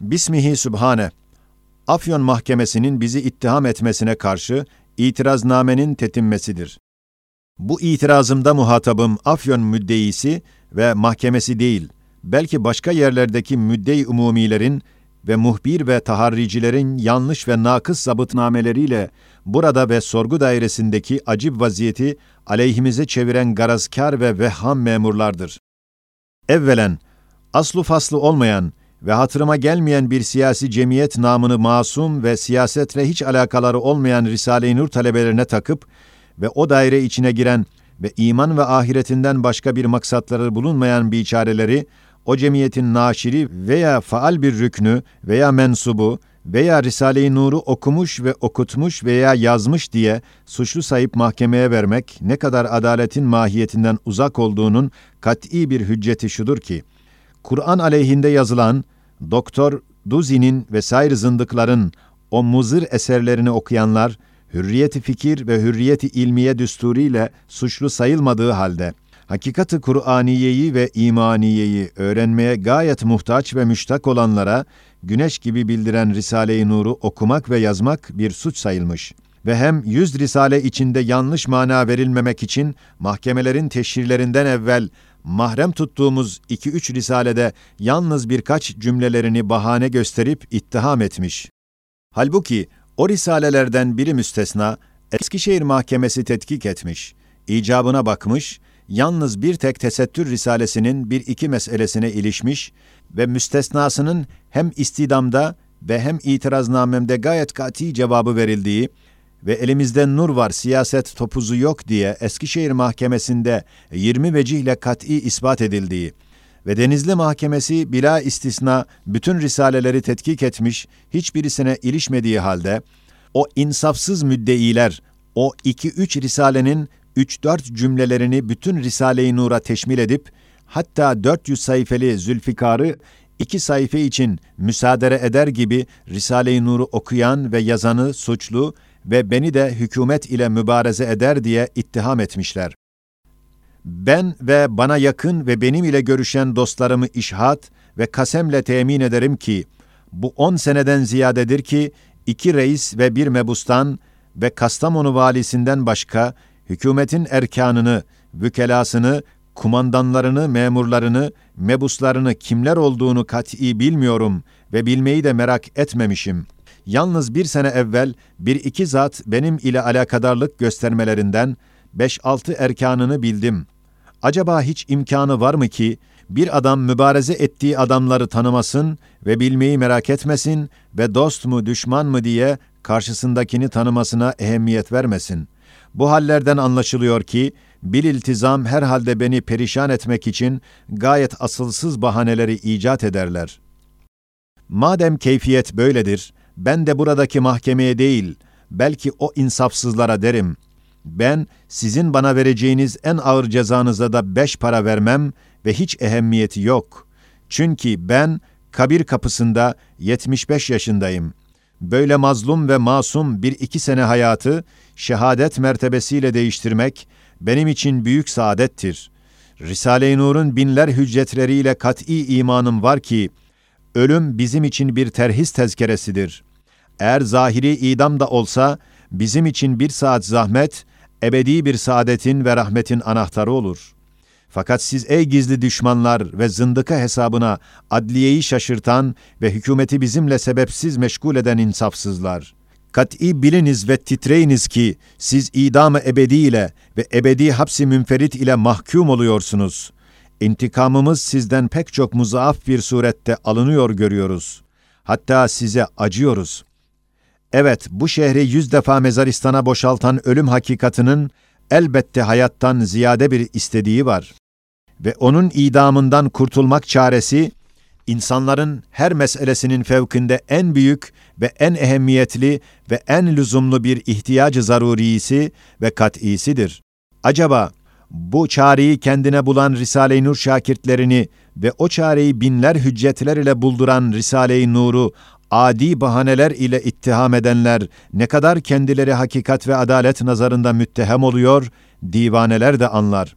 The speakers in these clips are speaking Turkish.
Bismihi Sübhane, Afyon Mahkemesi'nin bizi ittiham etmesine karşı itiraznamenin tetinmesidir. Bu itirazımda muhatabım Afyon müddeisi ve mahkemesi değil, belki başka yerlerdeki müddei umumilerin ve muhbir ve taharricilerin yanlış ve nakıs zabıtnameleriyle burada ve sorgu dairesindeki acib vaziyeti aleyhimize çeviren garazkar ve vehham memurlardır. Evvelen, aslu faslı olmayan ve hatırıma gelmeyen bir siyasi cemiyet namını masum ve siyasetle hiç alakaları olmayan Risale-i Nur talebelerine takıp ve o daire içine giren ve iman ve ahiretinden başka bir maksatları bulunmayan biçareleri o cemiyetin naşiri veya faal bir rüknü veya mensubu veya Risale-i Nur'u okumuş ve okutmuş veya yazmış diye suçlu sayıp mahkemeye vermek ne kadar adaletin mahiyetinden uzak olduğunun kat'i bir hücceti şudur ki, Kur'an aleyhinde yazılan Doktor Duzi'nin vesaire zındıkların o muzır eserlerini okuyanlar, hürriyeti fikir ve hürriyeti ilmiye düsturiyle suçlu sayılmadığı halde, hakikati Kur'aniyeyi ve imaniyeyi öğrenmeye gayet muhtaç ve müştak olanlara, güneş gibi bildiren Risale-i Nur'u okumak ve yazmak bir suç sayılmış ve hem yüz risale içinde yanlış mana verilmemek için mahkemelerin teşhirlerinden evvel mahrem tuttuğumuz iki üç risalede yalnız birkaç cümlelerini bahane gösterip ittiham etmiş. Halbuki o risalelerden biri müstesna, Eskişehir Mahkemesi tetkik etmiş, icabına bakmış, yalnız bir tek tesettür risalesinin bir iki meselesine ilişmiş ve müstesnasının hem istidamda ve hem itiraznamemde gayet kati cevabı verildiği ve elimizde nur var siyaset topuzu yok diye Eskişehir Mahkemesi'nde 20 vecihle kat'i ispat edildiği ve Denizli Mahkemesi bila istisna bütün risaleleri tetkik etmiş, hiçbirisine ilişmediği halde, o insafsız müddeiler, o iki üç risalenin üç dört cümlelerini bütün Risale-i Nur'a teşmil edip, hatta 400 sayfeli Zülfikar'ı iki sayfa için müsaade eder gibi Risale-i Nur'u okuyan ve yazanı suçlu ve beni de hükümet ile mübareze eder diye ittiham etmişler. Ben ve bana yakın ve benim ile görüşen dostlarımı işhat ve kasemle temin ederim ki, bu on seneden ziyadedir ki, iki reis ve bir mebustan ve Kastamonu valisinden başka, hükümetin erkanını, vükelasını, kumandanlarını, memurlarını, mebuslarını kimler olduğunu kat'i bilmiyorum ve bilmeyi de merak etmemişim. Yalnız bir sene evvel bir iki zat benim ile alakadarlık göstermelerinden beş altı erkanını bildim. Acaba hiç imkanı var mı ki bir adam mübareze ettiği adamları tanımasın ve bilmeyi merak etmesin ve dost mu düşman mı diye karşısındakini tanımasına ehemmiyet vermesin. Bu hallerden anlaşılıyor ki bir iltizam herhalde beni perişan etmek için gayet asılsız bahaneleri icat ederler. Madem keyfiyet böyledir, ben de buradaki mahkemeye değil, belki o insafsızlara derim. Ben sizin bana vereceğiniz en ağır cezanıza da beş para vermem ve hiç ehemmiyeti yok. Çünkü ben kabir kapısında 75 yaşındayım. Böyle mazlum ve masum bir iki sene hayatı şehadet mertebesiyle değiştirmek benim için büyük saadettir. Risale-i Nur'un binler hüccetleriyle kat'i imanım var ki, ölüm bizim için bir terhis tezkeresidir. Eğer zahiri idam da olsa, bizim için bir saat zahmet, ebedi bir saadetin ve rahmetin anahtarı olur. Fakat siz ey gizli düşmanlar ve zındıka hesabına adliyeyi şaşırtan ve hükümeti bizimle sebepsiz meşgul eden insafsızlar. Kat'i biliniz ve titreyiniz ki siz idam-ı ebedi ile ve ebedi hapsi münferit ile mahkum oluyorsunuz. İntikamımız sizden pek çok muzaaf bir surette alınıyor görüyoruz. Hatta size acıyoruz. Evet, bu şehri yüz defa mezaristana boşaltan ölüm hakikatının elbette hayattan ziyade bir istediği var. Ve onun idamından kurtulmak çaresi, insanların her meselesinin fevkinde en büyük ve en ehemmiyetli ve en lüzumlu bir ihtiyacı zarurisi ve kat'isidir. Acaba bu çareyi kendine bulan Risale-i Nur şakirtlerini ve o çareyi binler hüccetler ile bulduran Risale-i Nur'u adi bahaneler ile ittiham edenler ne kadar kendileri hakikat ve adalet nazarında müttehem oluyor, divaneler de anlar.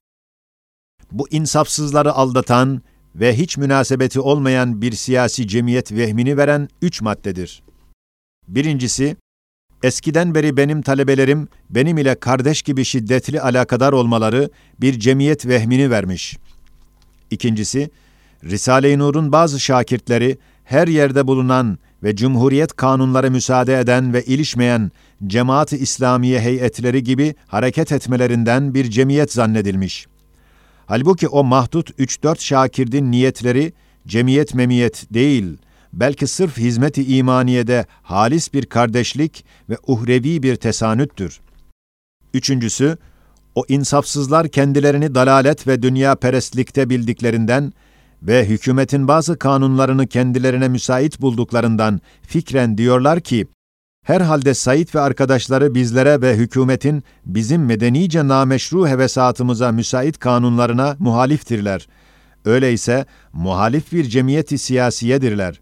Bu insafsızları aldatan ve hiç münasebeti olmayan bir siyasi cemiyet vehmini veren üç maddedir. Birincisi, eskiden beri benim talebelerim benim ile kardeş gibi şiddetli alakadar olmaları bir cemiyet vehmini vermiş. İkincisi, Risale-i Nur'un bazı şakirtleri her yerde bulunan ve cumhuriyet kanunları müsaade eden ve ilişmeyen cemaat-ı İslamiye heyetleri gibi hareket etmelerinden bir cemiyet zannedilmiş. Halbuki o mahdut 3-4 şakirdin niyetleri cemiyet memiyet değil, belki sırf hizmet-i imaniyede halis bir kardeşlik ve uhrevi bir tesanüttür. Üçüncüsü, o insafsızlar kendilerini dalalet ve dünya perestlikte bildiklerinden ve hükümetin bazı kanunlarını kendilerine müsait bulduklarından fikren diyorlar ki, herhalde Said ve arkadaşları bizlere ve hükümetin bizim medenice nameşru hevesatımıza müsait kanunlarına muhaliftirler. Öyleyse muhalif bir cemiyeti siyasiyedirler.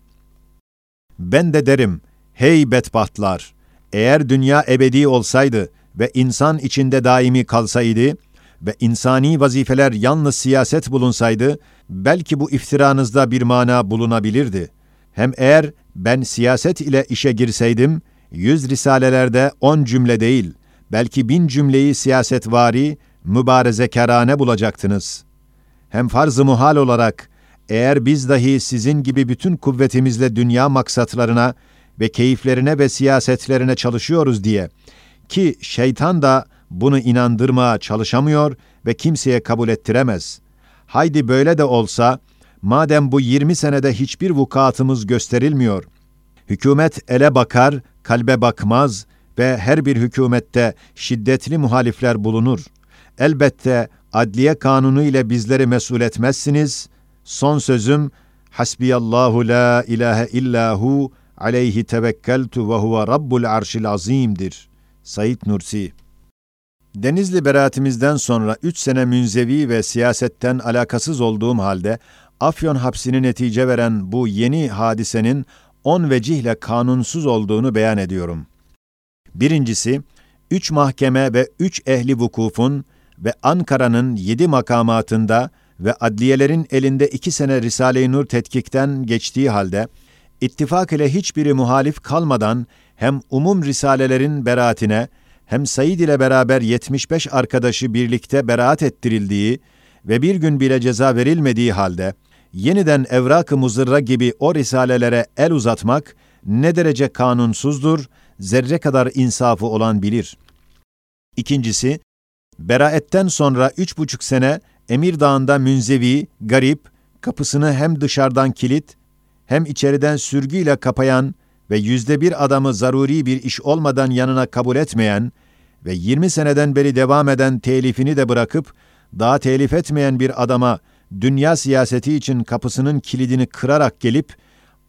Ben de derim, hey bedbahtlar! Eğer dünya ebedi olsaydı ve insan içinde daimi kalsaydı ve insani vazifeler yalnız siyaset bulunsaydı, belki bu iftiranızda bir mana bulunabilirdi. Hem eğer ben siyaset ile işe girseydim, yüz risalelerde on cümle değil, belki bin cümleyi siyasetvari, mübarezekarane bulacaktınız. Hem farz-ı muhal olarak, eğer biz dahi sizin gibi bütün kuvvetimizle dünya maksatlarına ve keyiflerine ve siyasetlerine çalışıyoruz diye, ki şeytan da bunu inandırmaya çalışamıyor ve kimseye kabul ettiremez. Haydi böyle de olsa, madem bu 20 senede hiçbir vukuatımız gösterilmiyor, hükümet ele bakar, kalbe bakmaz ve her bir hükümette şiddetli muhalifler bulunur. Elbette adliye kanunu ile bizleri mesul etmezsiniz. Son sözüm, Hasbiyallahu la ilahe illahu aleyhi tevekkeltu ve huve rabbul arşil azim'dir. Said Nursi Denizli beraatimizden sonra üç sene münzevi ve siyasetten alakasız olduğum halde Afyon hapsini netice veren bu yeni hadisenin on vecihle kanunsuz olduğunu beyan ediyorum. Birincisi, üç mahkeme ve üç ehli vukufun ve Ankara'nın yedi makamatında ve adliyelerin elinde iki sene Risale-i Nur tetkikten geçtiği halde, ittifak ile hiçbiri muhalif kalmadan hem umum risalelerin beraatine hem Said ile beraber 75 arkadaşı birlikte beraat ettirildiği ve bir gün bile ceza verilmediği halde, yeniden evrak-ı muzırra gibi o risalelere el uzatmak ne derece kanunsuzdur, zerre kadar insafı olan bilir. İkincisi, beraetten sonra üç buçuk sene Emir Dağı'nda münzevi, garip, kapısını hem dışarıdan kilit, hem içeriden sürgüyle kapayan ve yüzde bir adamı zaruri bir iş olmadan yanına kabul etmeyen ve 20 seneden beri devam eden telifini de bırakıp, daha telif etmeyen bir adama dünya siyaseti için kapısının kilidini kırarak gelip,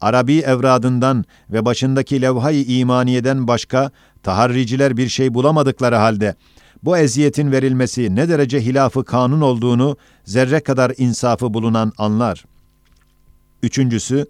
Arabi evradından ve başındaki levhay-ı imaniyeden başka taharriciler bir şey bulamadıkları halde, bu eziyetin verilmesi ne derece hilafı kanun olduğunu zerre kadar insafı bulunan anlar. Üçüncüsü,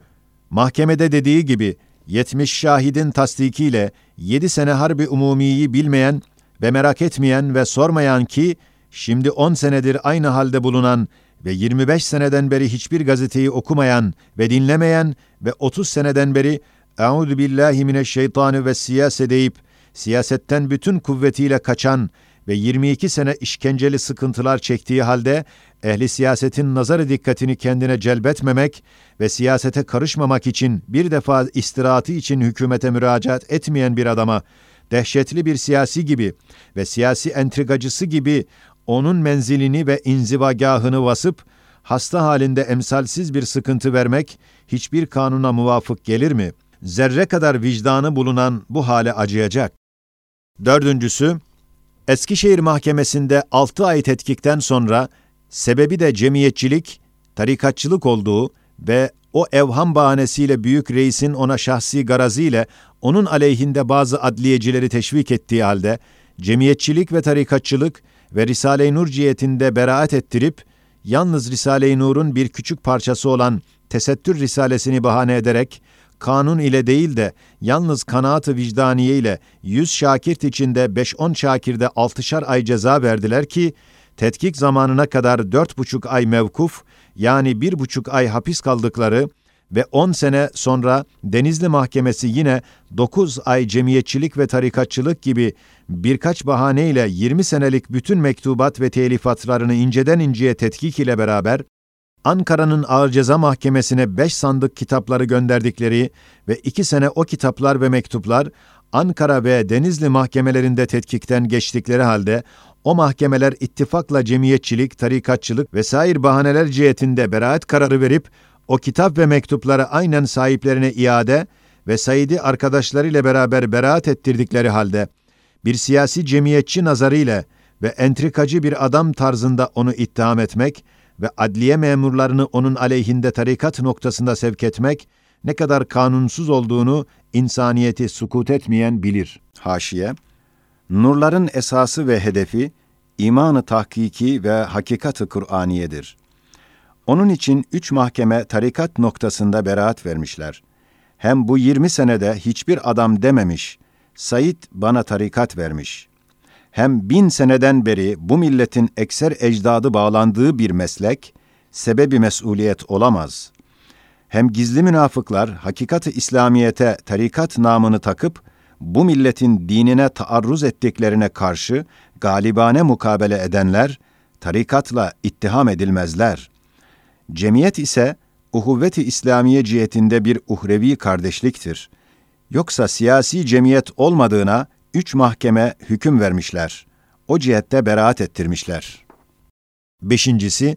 mahkemede dediği gibi 70 şahidin tasdikiyle 7 sene harbi umumiyi bilmeyen ve merak etmeyen ve sormayan ki, şimdi 10 senedir aynı halde bulunan ve 25 seneden beri hiçbir gazeteyi okumayan ve dinlemeyen ve 30 seneden beri "Euzu billahi mineşşeytanü ve siyase" deyip siyasetten bütün kuvvetiyle kaçan ve 22 sene işkenceli sıkıntılar çektiği halde ehli siyasetin nazarı dikkatini kendine celbetmemek ve siyasete karışmamak için bir defa istirahatı için hükümete müracaat etmeyen bir adama dehşetli bir siyasi gibi ve siyasi entrigacısı gibi onun menzilini ve inzivagahını vasıp hasta halinde emsalsiz bir sıkıntı vermek hiçbir kanuna muvafık gelir mi? Zerre kadar vicdanı bulunan bu hale acıyacak. Dördüncüsü, Eskişehir Mahkemesi'nde 6 ay tetkikten sonra sebebi de cemiyetçilik, tarikatçılık olduğu ve o evham bahanesiyle büyük reisin ona şahsi garaziyle onun aleyhinde bazı adliyecileri teşvik ettiği halde cemiyetçilik ve tarikatçılık ve Risale-i Nur cihetinde beraat ettirip yalnız Risale-i Nur'un bir küçük parçası olan Tesettür Risalesini bahane ederek kanun ile değil de yalnız kanaat-ı vicdaniye ile yüz şakirt içinde beş on şakirde altışar ay ceza verdiler ki, tetkik zamanına kadar dört buçuk ay mevkuf, yani bir buçuk ay hapis kaldıkları ve 10 sene sonra Denizli Mahkemesi yine 9 ay cemiyetçilik ve tarikatçılık gibi birkaç bahaneyle 20 senelik bütün mektubat ve telifatlarını inceden inceye tetkik ile beraber Ankara'nın Ağır Ceza Mahkemesi'ne 5 sandık kitapları gönderdikleri ve 2 sene o kitaplar ve mektuplar Ankara ve Denizli mahkemelerinde tetkikten geçtikleri halde o mahkemeler ittifakla cemiyetçilik, tarikatçılık vesaire bahaneler cihetinde beraat kararı verip o kitap ve mektupları aynen sahiplerine iade ve Said'i arkadaşlarıyla beraber beraat ettirdikleri halde bir siyasi cemiyetçi nazarıyla ve entrikacı bir adam tarzında onu ittiham etmek ve adliye memurlarını onun aleyhinde tarikat noktasında sevk etmek ne kadar kanunsuz olduğunu insaniyeti sukut etmeyen bilir. Haşiye Nurların esası ve hedefi imanı tahkiki ve hakikatı Kur'aniyedir. Onun için üç mahkeme tarikat noktasında beraat vermişler. Hem bu 20 senede hiçbir adam dememiş, Said bana tarikat vermiş. Hem bin seneden beri bu milletin ekser ecdadı bağlandığı bir meslek, sebebi mesuliyet olamaz. Hem gizli münafıklar hakikati İslamiyete tarikat namını takıp, bu milletin dinine taarruz ettiklerine karşı galibane mukabele edenler, tarikatla ittiham edilmezler.'' Cemiyet ise uhuvvet-i İslamiye cihetinde bir uhrevi kardeşliktir. Yoksa siyasi cemiyet olmadığına üç mahkeme hüküm vermişler. O cihette beraat ettirmişler. Beşincisi,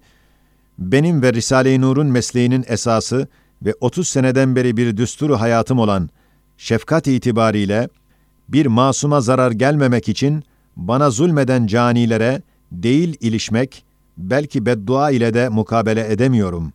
benim ve Risale-i Nur'un mesleğinin esası ve 30 seneden beri bir düsturu hayatım olan şefkat itibariyle bir masuma zarar gelmemek için bana zulmeden canilere değil ilişmek, belki beddua ile de mukabele edemiyorum.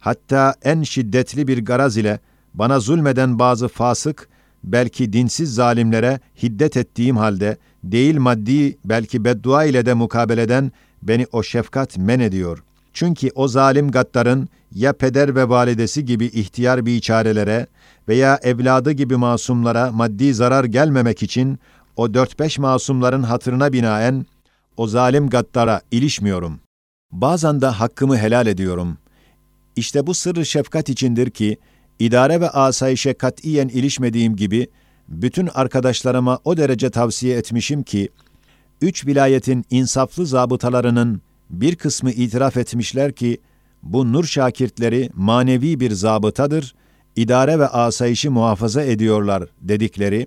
Hatta en şiddetli bir garaz ile bana zulmeden bazı fasık, belki dinsiz zalimlere hiddet ettiğim halde, değil maddi belki beddua ile de mukabeleden beni o şefkat men ediyor. Çünkü o zalim gaddarın ya peder ve validesi gibi ihtiyar biçarelere veya evladı gibi masumlara maddi zarar gelmemek için o dört beş masumların hatırına binaen o zalim gaddara ilişmiyorum. Bazen de hakkımı helal ediyorum. İşte bu sırrı şefkat içindir ki, idare ve asayişe katiyen ilişmediğim gibi, bütün arkadaşlarıma o derece tavsiye etmişim ki, üç vilayetin insaflı zabıtalarının bir kısmı itiraf etmişler ki, bu nur şakirtleri manevi bir zabıtadır, idare ve asayişi muhafaza ediyorlar dedikleri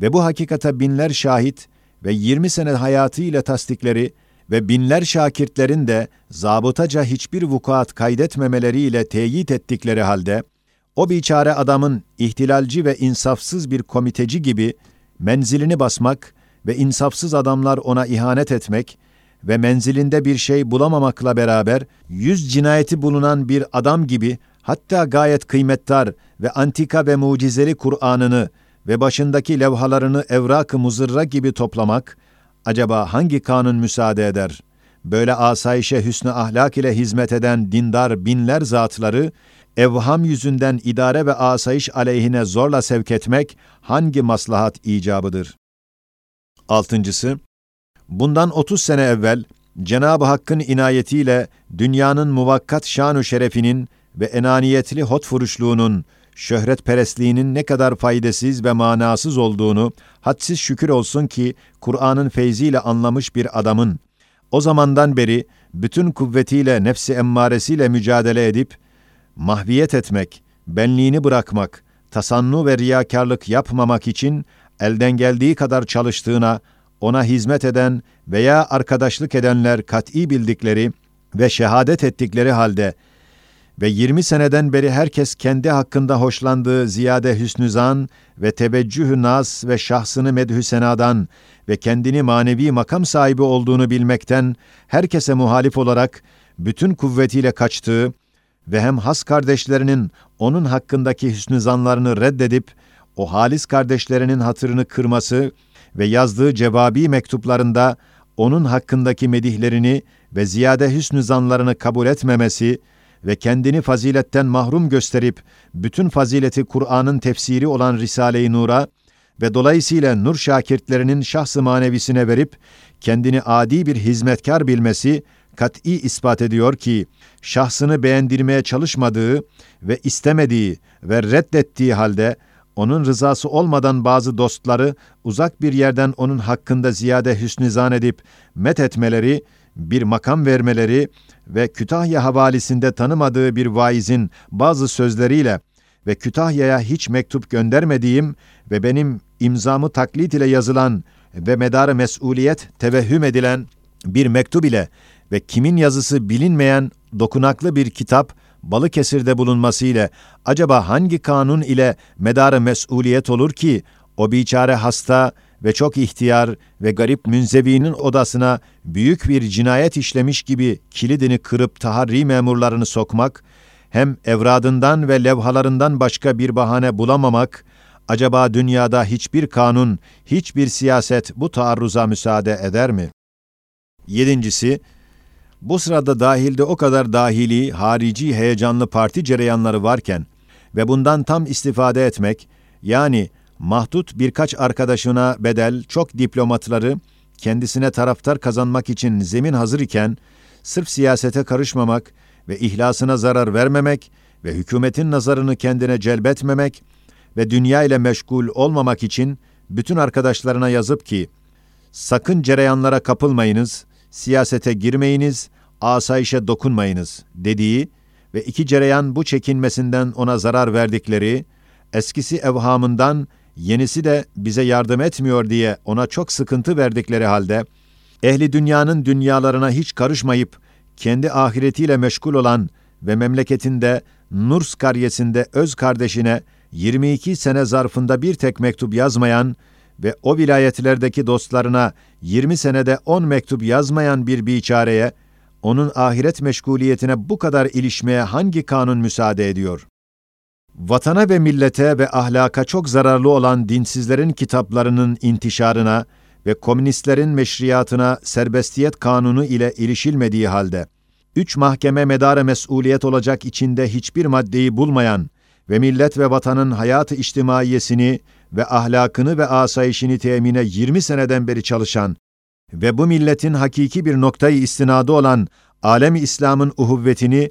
ve bu hakikate binler şahit ve 20 sene hayatıyla tasdikleri ve binler şakirtlerin de zabıtaca hiçbir vukuat kaydetmemeleriyle teyit ettikleri halde, o biçare adamın ihtilalci ve insafsız bir komiteci gibi menzilini basmak ve insafsız adamlar ona ihanet etmek ve menzilinde bir şey bulamamakla beraber yüz cinayeti bulunan bir adam gibi hatta gayet kıymettar ve antika ve mucizeli Kur'an'ını ve başındaki levhalarını evrak-ı muzırra gibi toplamak acaba hangi kanun müsaade eder? Böyle asayişe hüsnü ahlak ile hizmet eden dindar binler zatları, evham yüzünden idare ve asayiş aleyhine zorla sevk etmek hangi maslahat icabıdır? Altıncısı, bundan 30 sene evvel Cenab-ı Hakk'ın inayetiyle dünyanın muvakkat şanu şerefinin ve enaniyetli hotfuruşluğunun şöhretperestliğinin ne kadar faydasız ve manasız olduğunu hadsiz şükür olsun ki Kur'an'ın feyziyle anlamış bir adamın o zamandan beri bütün kuvvetiyle nefsi emmaresiyle mücadele edip mahviyet etmek, benliğini bırakmak, tasannu ve riyakarlık yapmamak için elden geldiği kadar çalıştığına, ona hizmet eden veya arkadaşlık edenler kat'i bildikleri ve şehadet ettikleri halde ve 20 seneden beri herkes kendi hakkında hoşlandığı ziyade hüsnüzan ve teveccühü nas ve şahsını medhü senadan ve kendini manevi makam sahibi olduğunu bilmekten herkese muhalif olarak bütün kuvvetiyle kaçtığı ve hem has kardeşlerinin onun hakkındaki hüsnüzanlarını reddedip o halis kardeşlerinin hatırını kırması ve yazdığı cevabi mektuplarında onun hakkındaki medihlerini ve ziyade hüsnü kabul etmemesi ve kendini faziletten mahrum gösterip bütün fazileti Kur'an'ın tefsiri olan Risale-i Nur'a ve dolayısıyla nur şakirtlerinin şahsı manevisine verip kendini adi bir hizmetkar bilmesi kat'i ispat ediyor ki, şahsını beğendirmeye çalışmadığı ve istemediği ve reddettiği halde, onun rızası olmadan bazı dostları uzak bir yerden onun hakkında ziyade hüsnü edip met etmeleri, bir makam vermeleri ve Kütahya havalisinde tanımadığı bir vaizin bazı sözleriyle ve Kütahya'ya hiç mektup göndermediğim ve benim imzamı taklit ile yazılan ve medarı mesuliyet tevehhüm edilen bir mektup ile ve kimin yazısı bilinmeyen dokunaklı bir kitap Balıkesir'de bulunması ile acaba hangi kanun ile medarı mesuliyet olur ki o biçare hasta ve çok ihtiyar ve garip münzevinin odasına büyük bir cinayet işlemiş gibi kilidini kırıp taharri memurlarını sokmak, hem evradından ve levhalarından başka bir bahane bulamamak, acaba dünyada hiçbir kanun, hiçbir siyaset bu taarruza müsaade eder mi? Yedincisi, bu sırada dahilde o kadar dahili, harici, heyecanlı parti cereyanları varken ve bundan tam istifade etmek, yani mahdut birkaç arkadaşına bedel çok diplomatları kendisine taraftar kazanmak için zemin hazır iken, sırf siyasete karışmamak ve ihlasına zarar vermemek ve hükümetin nazarını kendine celbetmemek ve dünya ile meşgul olmamak için bütün arkadaşlarına yazıp ki, sakın cereyanlara kapılmayınız, siyasete girmeyiniz, asayişe dokunmayınız dediği ve iki cereyan bu çekinmesinden ona zarar verdikleri, eskisi evhamından yenisi de bize yardım etmiyor diye ona çok sıkıntı verdikleri halde, ehli dünyanın dünyalarına hiç karışmayıp, kendi ahiretiyle meşgul olan ve memleketinde Nurs karyesinde öz kardeşine 22 sene zarfında bir tek mektup yazmayan ve o vilayetlerdeki dostlarına 20 senede 10 mektup yazmayan bir biçareye, onun ahiret meşguliyetine bu kadar ilişmeye hangi kanun müsaade ediyor? Vatana ve millete ve ahlaka çok zararlı olan dinsizlerin kitaplarının intişarına ve komünistlerin meşriyatına serbestiyet kanunu ile ilişilmediği halde, üç mahkeme medara mesuliyet olacak içinde hiçbir maddeyi bulmayan ve millet ve vatanın hayatı içtimaiyesini ve ahlakını ve asayişini temine 20 seneden beri çalışan ve bu milletin hakiki bir noktayı istinadı olan alemi İslam'ın uhuvvetini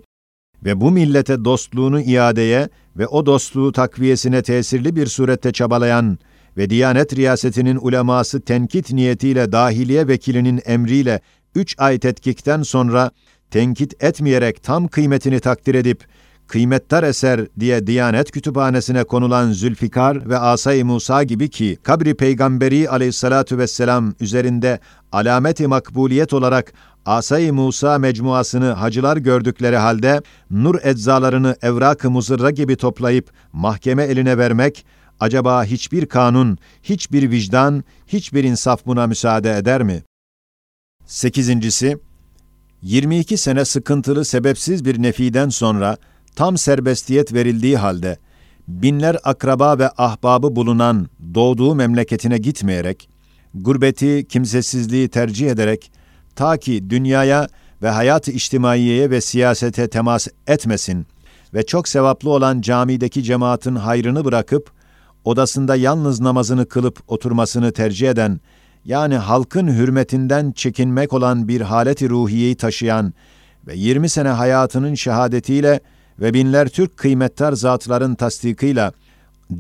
ve bu millete dostluğunu iadeye ve o dostluğu takviyesine tesirli bir surette çabalayan ve Diyanet Riyasetinin uleması tenkit niyetiyle dahiliye vekilinin emriyle üç ay tetkikten sonra tenkit etmeyerek tam kıymetini takdir edip kıymettar eser diye Diyanet Kütüphanesi'ne konulan Zülfikar ve Asay Musa gibi ki kabri peygamberi aleyhissalatu vesselam üzerinde alameti makbuliyet olarak Asay Musa mecmuasını hacılar gördükleri halde nur eczalarını evrak-ı muzırra gibi toplayıp mahkeme eline vermek acaba hiçbir kanun, hiçbir vicdan, hiçbir insaf buna müsaade eder mi? Sekizincisi, 22 sene sıkıntılı sebepsiz bir nefiden sonra tam serbestiyet verildiği halde binler akraba ve ahbabı bulunan doğduğu memleketine gitmeyerek, gurbeti, kimsesizliği tercih ederek ta ki dünyaya ve hayat-ı içtimaiyeye ve siyasete temas etmesin ve çok sevaplı olan camideki cemaatin hayrını bırakıp odasında yalnız namazını kılıp oturmasını tercih eden, yani halkın hürmetinden çekinmek olan bir haleti ruhiyeyi taşıyan ve 20 sene hayatının şehadetiyle ve binler Türk kıymettar zatların tasdikıyla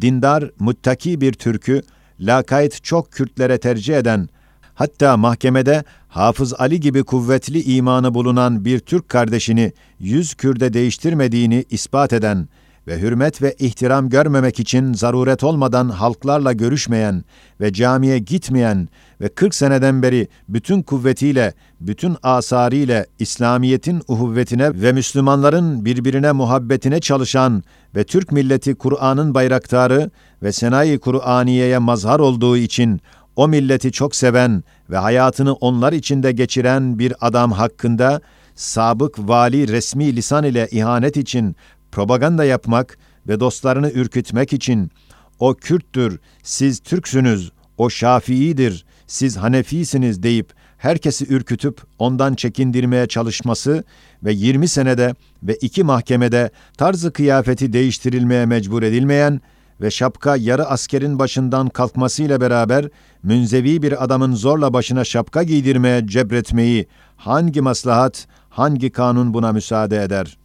dindar, muttaki bir Türk'ü lakayt çok Kürtlere tercih eden, hatta mahkemede Hafız Ali gibi kuvvetli imanı bulunan bir Türk kardeşini yüz Kürde değiştirmediğini ispat eden ve hürmet ve ihtiram görmemek için zaruret olmadan halklarla görüşmeyen ve camiye gitmeyen ve 40 seneden beri bütün kuvvetiyle, bütün asariyle İslamiyetin uhuvvetine ve Müslümanların birbirine muhabbetine çalışan ve Türk milleti Kur'an'ın bayraktarı ve senayi Kur'aniye'ye mazhar olduğu için o milleti çok seven ve hayatını onlar içinde geçiren bir adam hakkında sabık vali resmi lisan ile ihanet için propaganda yapmak ve dostlarını ürkütmek için o Kürttür, siz Türksünüz, o Şafii'dir, siz Hanefisiniz deyip herkesi ürkütüp ondan çekindirmeye çalışması ve 20 senede ve iki mahkemede tarzı kıyafeti değiştirilmeye mecbur edilmeyen ve şapka yarı askerin başından kalkmasıyla beraber münzevi bir adamın zorla başına şapka giydirmeye cebretmeyi hangi maslahat, hangi kanun buna müsaade eder?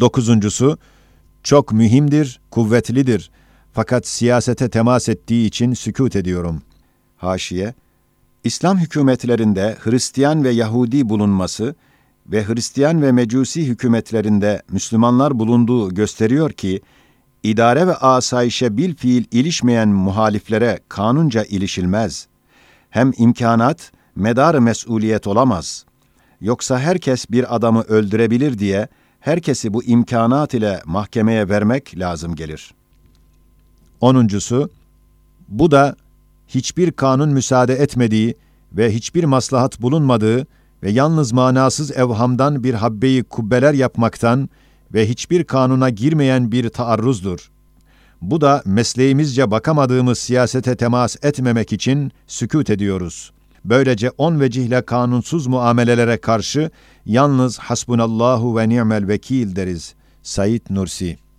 Dokuzuncusu, çok mühimdir, kuvvetlidir. Fakat siyasete temas ettiği için sükut ediyorum. Haşiye, İslam hükümetlerinde Hristiyan ve Yahudi bulunması ve Hristiyan ve Mecusi hükümetlerinde Müslümanlar bulunduğu gösteriyor ki, idare ve asayişe bil fiil ilişmeyen muhaliflere kanunca ilişilmez. Hem imkanat, medar mesuliyet olamaz. Yoksa herkes bir adamı öldürebilir diye, herkesi bu imkanat ile mahkemeye vermek lazım gelir. Onuncusu, bu da hiçbir kanun müsaade etmediği ve hiçbir maslahat bulunmadığı ve yalnız manasız evhamdan bir habbeyi kubbeler yapmaktan ve hiçbir kanuna girmeyen bir taarruzdur. Bu da mesleğimizce bakamadığımız siyasete temas etmemek için sükut ediyoruz. Böylece on vecihle kanunsuz muamelelere karşı yalnız hasbunallahu ve ni'mel vekil deriz. Said Nursi